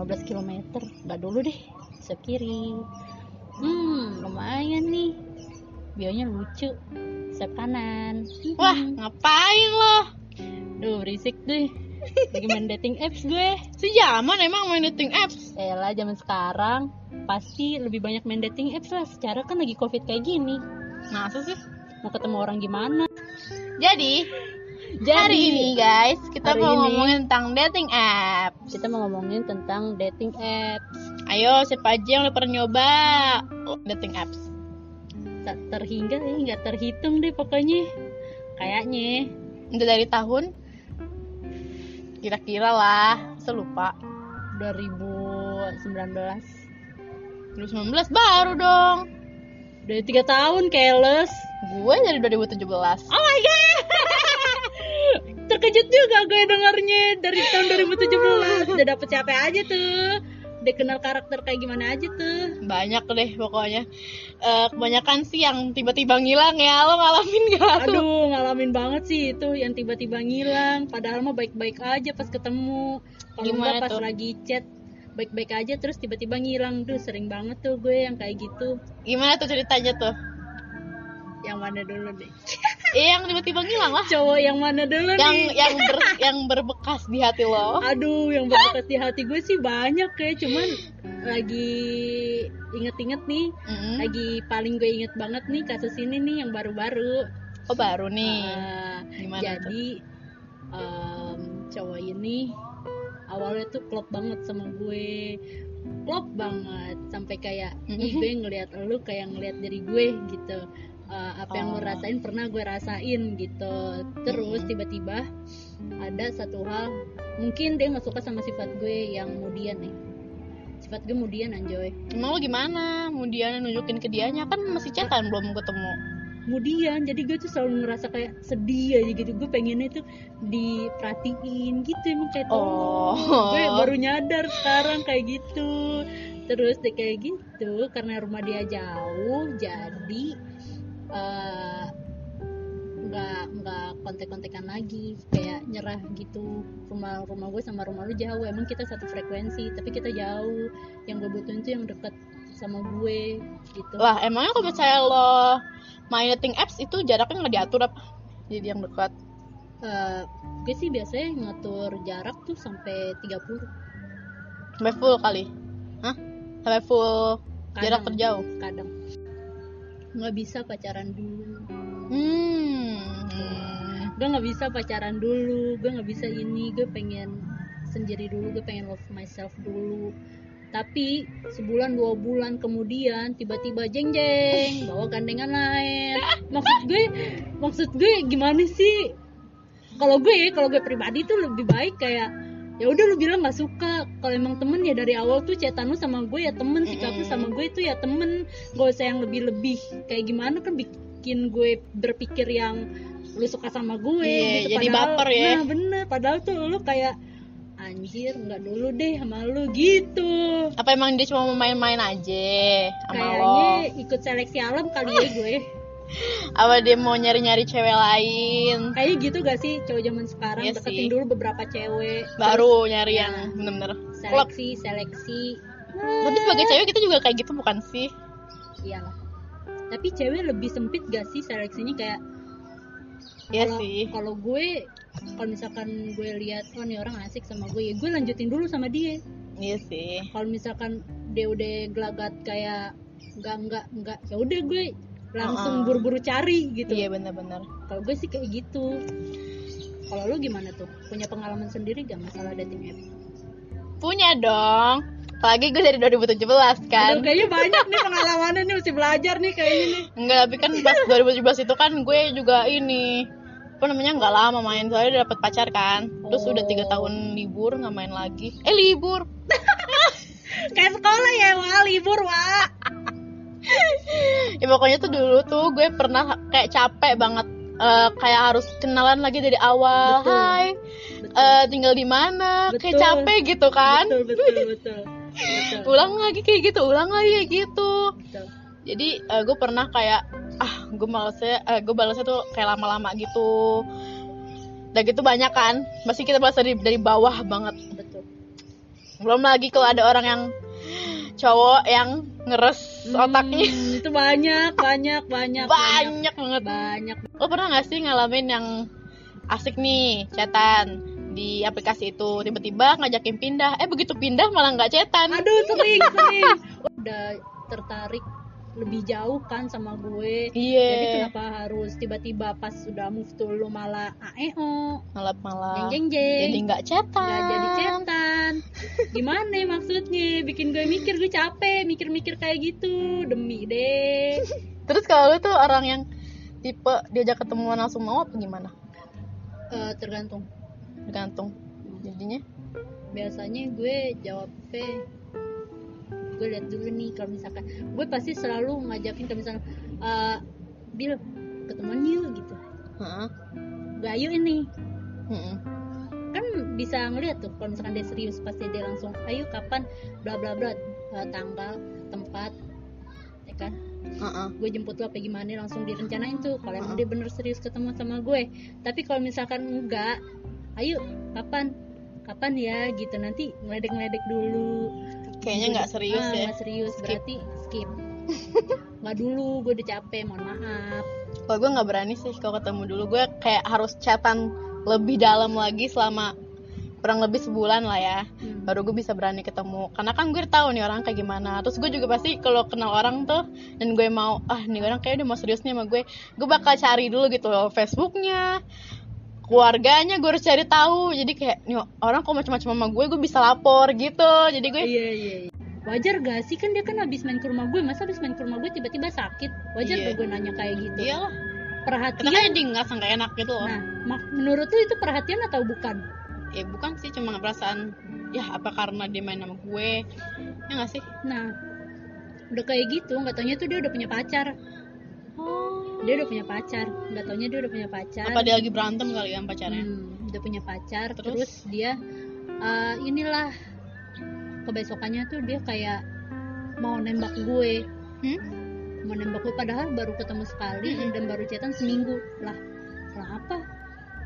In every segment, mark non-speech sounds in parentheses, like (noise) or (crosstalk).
15 km nggak dulu deh sekiri. Hmm lumayan nih. Bionya lucu sep kanan. Wah, Hmm. ngapain lo? duh berisik deh. Lagi main dating apps gue. Sejaman emang main dating apps. Elah zaman sekarang pasti lebih banyak main dating apps lah. Secara kan lagi covid kayak gini. Masa sih? mau ketemu orang gimana? Jadi, hari ini guys, kita Hari mau ini- ngomongin tentang dating apps. kita mau ngomongin tentang dating apps Ayo, siapa aja yang udah pernah nyoba dating apps? tak terhingga ya nggak terhitung deh pokoknya kayaknya Udah dari tahun? Kira-kira lah, saya lupa. 2019 2019 baru dong. udah tiga tahun keles Gue dari 2017. oh my god (laughs) gue dengarnya dari tahun (laughs) 2017 udah dapet siapa aja tuh udah kenal karakter kayak gimana aja tuh Banyak deh pokoknya. Eh, kebanyakan sih yang tiba-tiba ngilang ya. Lo ngalamin gak tuh? Aduh, ngalamin banget sih itu yang tiba-tiba ngilang. Padahal mah baik-baik aja pas ketemu. Kalau enggak pas tuh? lagi chat baik-baik aja terus tiba-tiba ngilang. Duh, sering banget tuh gue yang kayak gitu. Gimana tuh ceritanya tuh? Yang mana dulu deh? (laughs) Eh, yang tiba-tiba ngilang lah. Cowok yang mana dulu Yang nih? yang ber, yang berbekas di hati lo. (laughs) Aduh, yang berbekas di hati gue sih banyak ya, cuman lagi inget-inget nih, Mm. lagi paling gue inget banget nih kasus ini nih yang baru-baru. Oh baru nih. Ah, Gimana jadi em, cowok ini awalnya tuh klop banget sama gue klop banget sampai kayak ih gue ngelihat lu kayak ngelihat dari gue gitu Eh, apa yang Oh. rasain pernah gue rasain gitu terus tiba-tiba ada satu hal mungkin dia nggak suka sama sifat gue yang kemudian nih sifat gue kemudian anjoy Emang lo gimana? Kemudian nunjukin ke dianya kan masih chatan belum ketemu. kemudian jadi gue tuh selalu ngerasa kayak sedih aja gitu gue pengennya tuh diperhatiin gitu emang kayak tolong Oh. gue baru nyadar sekarang kayak gitu terus deh kayak gitu karena rumah dia jauh jadi eh, nggak nggak kontek-kontekan lagi kayak nyerah gitu rumah rumah gue sama rumah lu jauh emang kita satu frekuensi tapi kita jauh yang gue butuhin tuh yang deket sama gue gitu Lah emangnya kalau misalnya lo main dating apps itu jaraknya nggak diatur apa? Jadi yang dekat. Eh, gue sih biasanya ngatur jarak tuh sampai 30 Sampai full kali. Hah? Sampai full jarak Kadang. terjauh. kadang nggak bisa pacaran dulu. Hmm. gue nggak bisa pacaran dulu. Gue nggak bisa ini. Gue pengen sendiri dulu. Gue pengen love myself dulu. Tapi sebulan dua bulan kemudian tiba-tiba jeng jeng bawa gandengan lain. Maksud gue maksud gue gimana sih? Kalau gue kalau gue pribadi tuh lebih baik kayak ya udah lu bilang nggak suka. Kalau emang temen ya dari awal tuh chatan lu sama gue ya temen sikap lu sama gue itu ya temen. Gak usah yang lebih-lebih. Kayak gimana kan bikin gue berpikir yang lu suka sama gue Iya, gitu. jadi padahal baper ya. nah bener. Padahal tuh lu kayak anjir nggak dulu deh sama lu gitu. Apa emang dia cuma mau main-main aja sama lo? kayaknya ikut seleksi alam kali ya gue Apa dia mau nyari-nyari cewek lain? kayak gitu gak sih cowok zaman sekarang Iya deketin sih. dulu beberapa cewek Baru nyari ya. yang bener-bener klop. seleksi seleksi Tapi sebagai cewek kita juga kayak gitu bukan sih? iyalah tapi cewek lebih sempit gak sih seleksinya kayak Iya sih. kalau gue kalau misalkan gue lihat oh nih orang asik sama gue ya gue lanjutin dulu sama dia Iya sih. kalau misalkan dia udah gelagat kayak enggak enggak enggak ya udah gue langsung buru-buru cari gitu. Iya bener-bener. kalau gue sih kayak gitu. Kalau lu gimana tuh? Punya pengalaman sendiri gak masalah dating app? Punya dong. Apalagi gue dari 2017 kan. Aduh, kayaknya (laughs) banyak nih pengalamannya nih mesti belajar nih kayaknya nih. Enggak, tapi kan pas 2017 itu kan gue juga ini apa namanya nggak lama main soalnya udah dapet pacar kan. Terus Oh. udah tiga tahun libur nggak main lagi. Eh libur. (laughs) Kayak sekolah ya wah libur wah ya pokoknya tuh dulu tuh gue pernah kayak capek banget eh, kayak harus kenalan lagi dari awal. Betul. hai betul. eh, tinggal di mana? Kayak capek gitu kan? Betul betul betul. Betul. Ulang lagi kayak gitu ulang lagi kayak gitu. Betul. Jadi eh, gue pernah kayak ah gue malesnya eh, gue balesnya tuh kayak lama-lama gitu. Dan gitu banyak kan? Masih kita balas dari dari bawah banget. Betul. Belum lagi kalau ada orang yang cowok yang ngeres Hmm, otaknya. (laughs) Itu banyak banyak banyak banyak banget. Banyak. Lo pernah gak sih ngalamin yang asik nih chatan di aplikasi itu tiba-tiba ngajakin pindah? Eh begitu pindah malah nggak chatan aduh sering (laughs) sering. Udah tertarik lebih jauh kan sama gue. Iya. Jadi kenapa harus tiba-tiba pas sudah move to lu malah aeo malah malah jeng jeng jeng jadi nggak chatan. Nggak jadi cetan gimana ya maksudnya? Bikin gue mikir gue capek mikir-mikir kayak gitu. Demi deh. (laughs) Terus kalau lu tuh orang yang tipe diajak ketemuan langsung mau apa gimana? Eh, tergantung. Tergantung jadinya. Biasanya gue jawabnya gue lihat dulu nih kalau misalkan gue pasti selalu ngajakin kalau misalkan eh Bil ketemuan yuk gitu Heeh. gak ayo ini Heeh. kan bisa ngeliat tuh kalau misalkan dia serius pasti dia langsung ayo kapan bla bla bla Eh, tanggal tempat ya kan Heeh. gue jemput lo apa gimana langsung direncanain tuh kalau emang Heeh. dia bener serius ketemu sama gue tapi kalau misalkan enggak ayo kapan kapan ya gitu nanti ngeledek ngeledek dulu kayaknya nggak serius Ah, ya. nggak serius Skip. berarti skip. (laughs) Nggak dulu gue udah capek mohon maaf. Kalau gue nggak berani sih kalau ketemu dulu. Gue kayak harus chatan lebih dalam lagi selama kurang lebih sebulan lah ya. Hmm. baru gue bisa berani ketemu. Karena kan gue tahu nih orang kayak gimana. Terus gue juga pasti kalau kenal orang tuh dan gue mau ah nih orang kayak udah mau serius nih sama gue gue bakal cari dulu gitu loh Facebooknya keluarganya gue harus cari tahu. Jadi kayak nih orang kok macam-macam sama gue gue bisa lapor gitu. Jadi gue iya iya iya. wajar gak sih? Kan dia kan habis main ke rumah gue. Masa habis main ke rumah gue tiba-tiba sakit? Wajar Iya. gak gue nanya kayak gitu? Iya perhatian kita kan jadi nggak sangka enak gitu loh. Nah menurut lu itu perhatian atau bukan? Ya bukan sih. Cuma perasaan ya apa karena dia main sama gue? Ya nggak sih? Nah udah kayak gitu. Nggak taunya tuh dia udah punya pacar dia udah punya pacar. Nggak taunya dia udah punya pacar. Apa dia lagi berantem kali ya pacarnya? Hmm, udah punya pacar. Terus? terus, dia eh, inilah kebesokannya tuh dia kayak mau nembak gue. Hmm? mau nembak gue padahal baru ketemu sekali Mm-mm. dan baru chatan seminggu. Lah lah apa?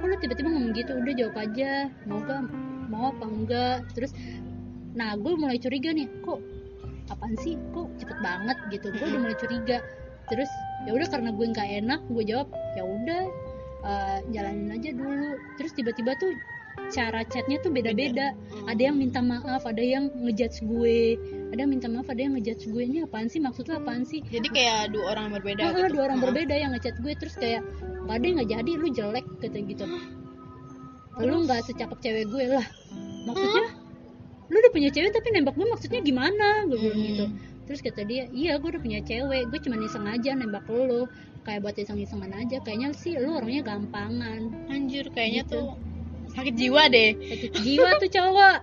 Kok lu tiba-tiba ngomong gitu? Udah jawab aja. Mau gak mau apa enggak terus nah gue mulai curiga nih. Kok? Apaan sih? Kok cepet banget gitu? Gue udah mulai curiga. Terus ya udah karena gue nggak enak gue jawab ya udah eh, jalanin aja dulu. Terus tiba-tiba tuh cara chatnya tuh beda-beda. Ada yang minta maaf ada yang ngejudge gue. Ada yang minta maaf ada yang ngejudge gue. Ini apaan sih? Maksud lu apaan sih? Jadi kayak dua orang berbeda Ah, gitu? dua orang Heeh. berbeda yang ngechat gue. Terus kayak gak ada yang nggak jadi lu jelek kata gitu. Lu nggak secakep cewek gue lah. Maksudnya lu udah punya cewek tapi nembak gue maksudnya gimana? Gue bilang Hmm. gitu terus kata dia iya gue udah punya cewek gue cuma iseng aja nembak lu. Kayak buat iseng-isengan aja kayaknya sih lu orangnya gampangan. Anjir kayaknya Gitu. tuh sakit jiwa deh. Sakit jiwa tuh cowok.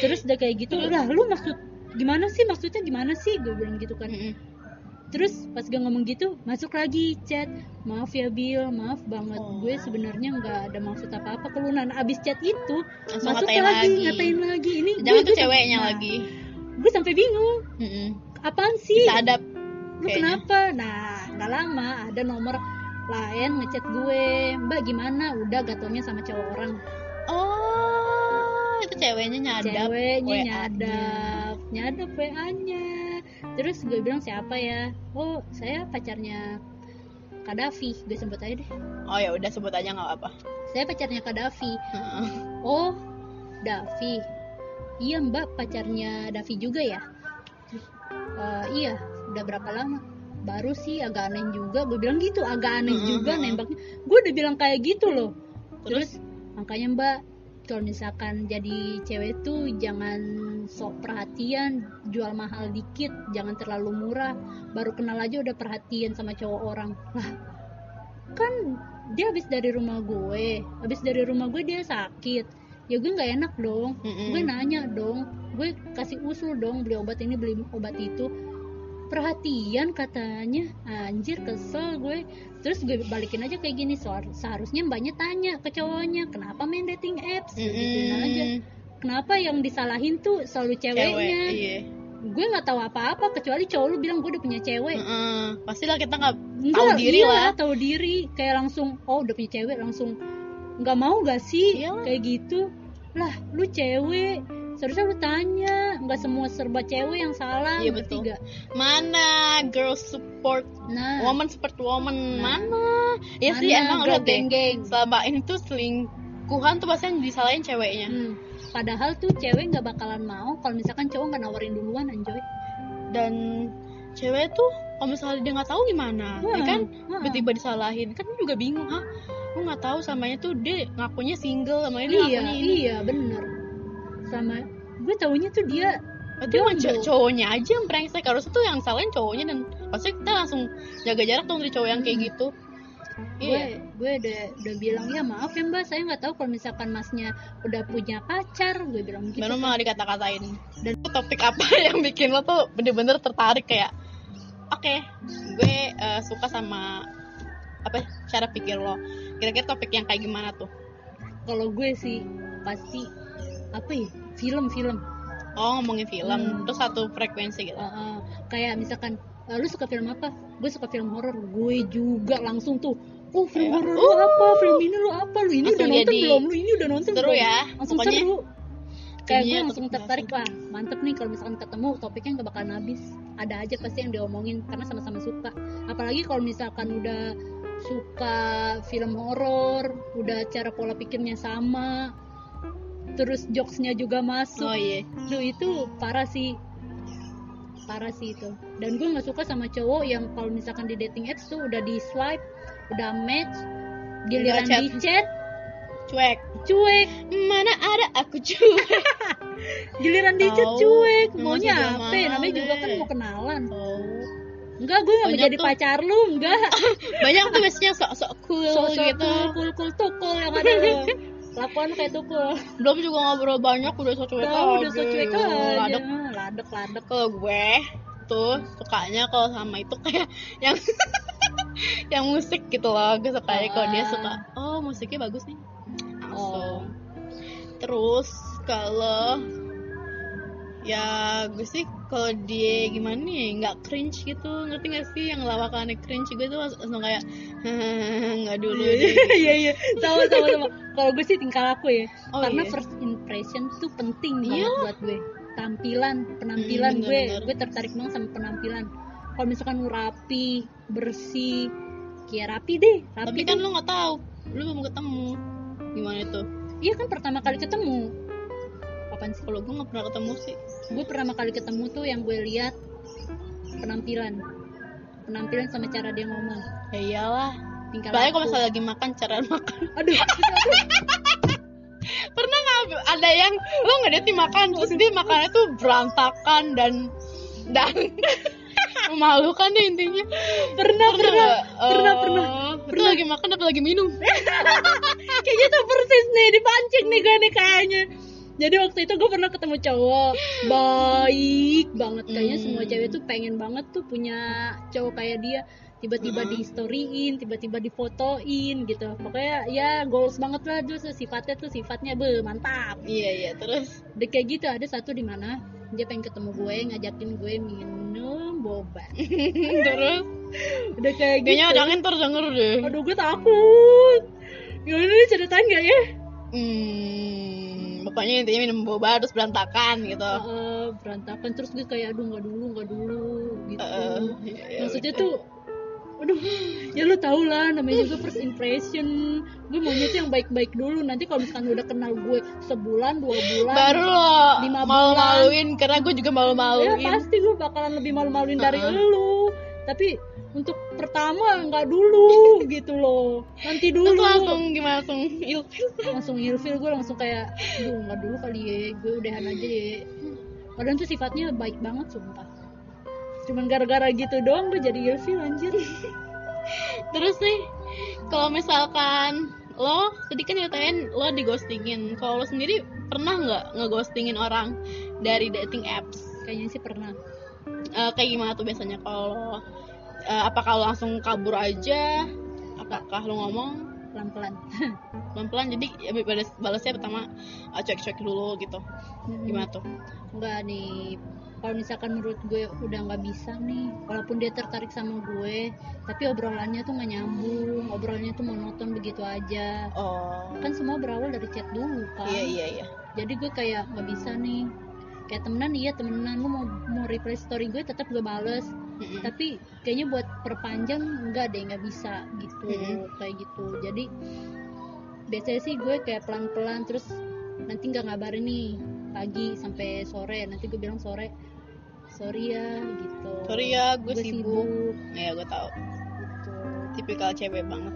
Terus udah kayak gitu lah lu maksud gimana sih? Maksudnya gimana sih? Gue bilang gitu kan. Mm-mm. terus pas gue ngomong gitu masuk lagi chat. Maaf ya Bill maaf banget. Oh. gue sebenarnya nggak ada maksud apa apa kelunan. Abis chat itu langsung masuk ngatain lagi, lagi. ngatain lagi. Ini jangan gue- tuh gue ceweknya nah, lagi gue sampai bingung. Mm-mm. apaan sih? Bisa adab lu kayaknya. kenapa? Nah nggak lama ada nomor lain ngechat gue. Mbak gimana? Udah gatonya sama cowok orang. Oh itu ceweknya nyadap ceweknya WA-nya. nyadap nyadap WA nya terus gue bilang siapa ya? Oh saya pacarnya Kadafi. Gue sebut aja deh. Oh ya udah sebut aja nggak apa saya pacarnya Kadafi. Heeh. oh Davi iya mbak pacarnya Davi juga ya? "Eh, iya udah berapa lama? Baru sih agak aneh juga. Gue bilang gitu agak aneh Mm-mm, juga nembaknya. Gue udah bilang kayak gitu loh. Terus? terus? makanya mbak kalau misalkan jadi cewek tuh jangan sok perhatian jual mahal dikit jangan terlalu murah. Baru kenal aja udah perhatian sama cowok orang. Lah kan dia habis dari rumah gue. Habis dari rumah gue dia sakit ya gue nggak enak dong. Mm-mm. gue nanya dong. Gue kasih usul dong beli obat ini beli obat itu. Perhatian katanya. Anjir kesel gue. Terus gue balikin aja kayak gini. Seharusnya mbaknya tanya ke cowoknya kenapa main dating apps? Mm-mm. gituin aja. Kenapa yang disalahin tuh selalu cewek ceweknya? iya. Gue nggak tahu apa-apa kecuali cowok lu bilang gue udah punya cewek. Heeh. pastilah kita nggak tahu diri iya, lah. tahu diri. Kayak langsung oh udah punya cewek langsung nggak mau gak sih? Iyalah. kayak gitu lah lu cewek. Seharusnya lu tanya. Nggak semua serba cewek yang salah Iya, betul. nggak? mana girl support nah. woman support woman? Nah. mana? Ya sih mana emang girl lo deh. geng-geng? selama ini tuh selingkuhan tuh pasti yang disalahin ceweknya. Hmm, padahal tuh cewek nggak bakalan mau kalau misalkan cowok nggak nawarin duluan anjoy dan cewek tuh kalau misalnya dia nggak tahu gimana ya Wah, kan? Wah. tiba-tiba disalahin. Kan juga bingung ah lu nggak tahu samanya tuh dia ngakunya single sama ini iya ngakunya ini. iya bener. Sama gue taunya tuh dia Berarti emang jomblo. co- cowoknya aja yang brengsek. Harusnya tuh yang salahin cowoknya dan pasti kita langsung jaga jarak dong dari cowok yang kayak gitu. Gue iya. gue udah udah bilang ya maaf ya mbak. Saya nggak tahu kalau misalkan masnya udah punya pacar gue bilang gitu baru malah dikata-katain. Dan topik apa (laughs) yang bikin lo tuh bener-bener tertarik kayak oke gue eh, suka sama apa cara pikir lo kira-kira topik yang kayak gimana tuh? Kalau gue sih pasti apa ya film-film oh ngomongin film Hmm. terus satu frekuensi gitu. Uh, uh, kayak misalkan uh, lu suka film apa? Gue suka film horor. Gue juga langsung tuh oh film horor lu apa? Film ini lu apa? Lu ini Langsung udah nonton jadi belum? Lu ini udah nonton seru belum? ya langsung pokoknya. seru. Kayak gue langsung tertarik wah mantep nih kalau misalkan ketemu topiknya nggak bakalan habis. Ada aja pasti yang diomongin karena sama-sama suka. Apalagi kalau misalkan udah suka film horor udah cara pola pikirnya sama terus jokesnya juga masuk. Oh iya. Duh itu parah sih. Parah sih itu. Dan gue nggak suka sama cowok yang kalau misalkan di dating apps tuh udah di swipe udah match giliran di chat. cuek. Cuek. Mana ada aku cuek. (laughs) Giliran di chat cuek. Maunya apa mahal namanya juga kan mau kenalan. Oh. enggak gue nggak mau jadi tuh. pacar lu enggak. (laughs) Banyak biasanya sok-sok cool sosok gitu. cool cool tukul yang ada. Lu lakuan kayak tukul. Belum juga ngobrol banyak udah so cuek udah aja. so cuek aja. Ladek. ladek. Ladek kalau gue tuh sukanya kalau sama itu kayak yang (laughs) yang musik gitu loh. Gue sukanya kalau dia suka oh musiknya bagus nih. Langsung. Terus kalau ya gue sih kalau dia gimana nih nggak cringe gitu. Ngerti gak sih yang lawakannya cringe gue tuh langsung kayak nggak dulu deh. (laughs) Iya iya. Sama sama sama. Kalau gue sih tingkah laku ya. Oh, karena iya. first impression tuh penting Iya. banget buat gue. Tampilan penampilan Hmm, gue. bener-bener. gue tertarik banget sama penampilan. Kalau misalkan lu rapi bersih kayak rapi deh rapi tapi kan lo nggak tahu lo belum ketemu. Gimana itu? Iya kan pertama kali ketemu. Kapan sih? Kalau gue nggak pernah ketemu sih gue pertama kali ketemu tuh yang gue lihat penampilan. Penampilan sama cara dia ngomong. Ya iyalah. Tingkah Soalnya kalau misalnya lagi makan cara (laughs) makan. Aduh. (laughs) Pernah nggak ada yang lo nggak dia makan terus dia makannya tuh berantakan dan dan (laughs) memalukan deh intinya. Pernah pernah nggak? pernah Oh, pernah itu lagi makan apa lagi minum? Kayaknya tuh persis nih dipancing nih gue nih kayaknya jadi waktu itu gue pernah ketemu cowok. (gasps) Baik banget. Kayaknya Hmm. semua cewek tuh pengen banget tuh punya cowok kayak dia. Tiba-tiba Hmm. di storyin tiba-tiba difotoin gitu. Pokoknya ya goals banget lah tuh sifatnya tuh sifatnya be mantap. Iya iya terus? Udah kayak gitu ada satu di mana dia pengen ketemu gue ngajakin gue minum boba. (laughs) Terus? Udah kayak gitu. kayaknya ada ntar denger deh. Aduh gue takut. Gimana nih ceritain gak ya? Hmm pokoknya intinya minum boba terus berantakan gitu. Heeh, berantakan. Terus gue kayak aduh nggak dulu nggak dulu gitu. Iya, iya, maksudnya betul. tuh aduh ya lu tau lah namanya juga first impression. Gue maunya tuh yang baik-baik dulu. Nanti kalau misalkan udah kenal gue sebulan dua bulan baru lo lima malu-maluin karena gue juga ya malu-maluin pasti gue bakalan lebih malu-maluin dari Heeh. lu. Tapi untuk pertama nggak dulu (laughs) gitu loh. Nanti terus dulu. langsung gimana? Langsung ilfil? Langsung ilfil gue langsung kayak aduh nggak dulu kali ya gue udahan aja ya. Padahal tuh sifatnya baik banget sumpah. Cuman gara-gara gitu doang gue jadi ilfil anjir. (laughs) Terus nih, kalau misalkan lo tadi kan nyatain lo di ghostingin. Kalau lo sendiri pernah nggak ngeghostingin orang dari dating apps? kayaknya sih pernah. Eh, kayak gimana tuh biasanya kalau eh, apakah lo langsung kabur aja? Apakah lo ngomong? Pelan-pelan. (laughs) Pelan-pelan? Jadi ya, balas balasnya pertama eh, cuek-cuek dulu gitu. Gimana tuh? enggak nih. Kalau misalkan menurut gue udah nggak bisa nih. Walaupun dia tertarik sama gue tapi obrolannya tuh nggak nyambung. Obrolannya tuh monoton begitu aja. Oh. Kan semua berawal dari chat dulu kan? Iya iya iya. Jadi gue kayak nggak bisa nih. Kayak temenan iya temenan. Lu mau mau reply story gue tetap gue bales Mm-mm. tapi kayaknya buat perpanjang enggak deh nggak bisa gitu Mm-mm. kayak gitu. Jadi biasanya sih gue kayak pelan-pelan terus nanti nggak ngabarin nih pagi sampai sore. Nanti gue bilang sore sorry ya gitu. Sorry ya gue gue sibuk. ya gue tahu. Gitu. Tipikal cewek banget.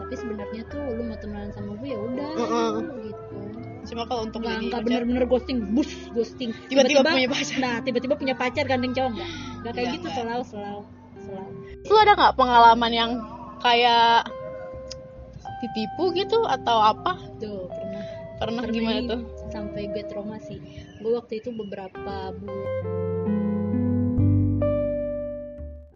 Tapi sebenarnya tuh lu mau temenan sama gue ya udah Heeh. gitu cuma kalau untuk nggak jadi nggak pacar, bener-bener ghosting bus ghosting. Tiba-tiba punya pacar. nah tiba-tiba punya pacar gandeng cowok nggak? Nggak kayak gitu selalu selalu selalu. Lu ada nggak pengalaman yang kayak ditipu gitu atau apa? Tuh pernah. Pernah Pernah gimana tuh? sampai gue trauma sih. Gue waktu itu beberapa bulan